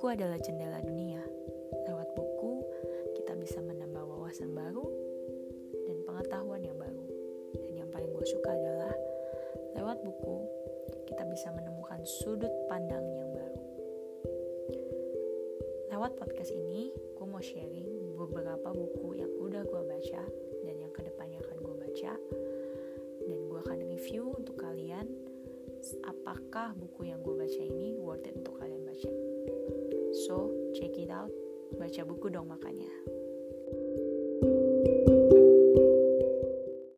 Buku adalah jendela dunia. Lewat buku, kita bisa menambah wawasan baru dan pengetahuan yang baru. Dan yang paling gue suka adalah lewat buku, kita bisa menemukan sudut pandang yang baru. Lewat podcast ini, gue mau sharing beberapa buku yang udah gue baca dan yang ke depannya akan gue baca. Dan gue akan review untuk kalian apakah buku yang gue baca ini worth it untuk kalian. So, check it out. Baca buku dong makanya.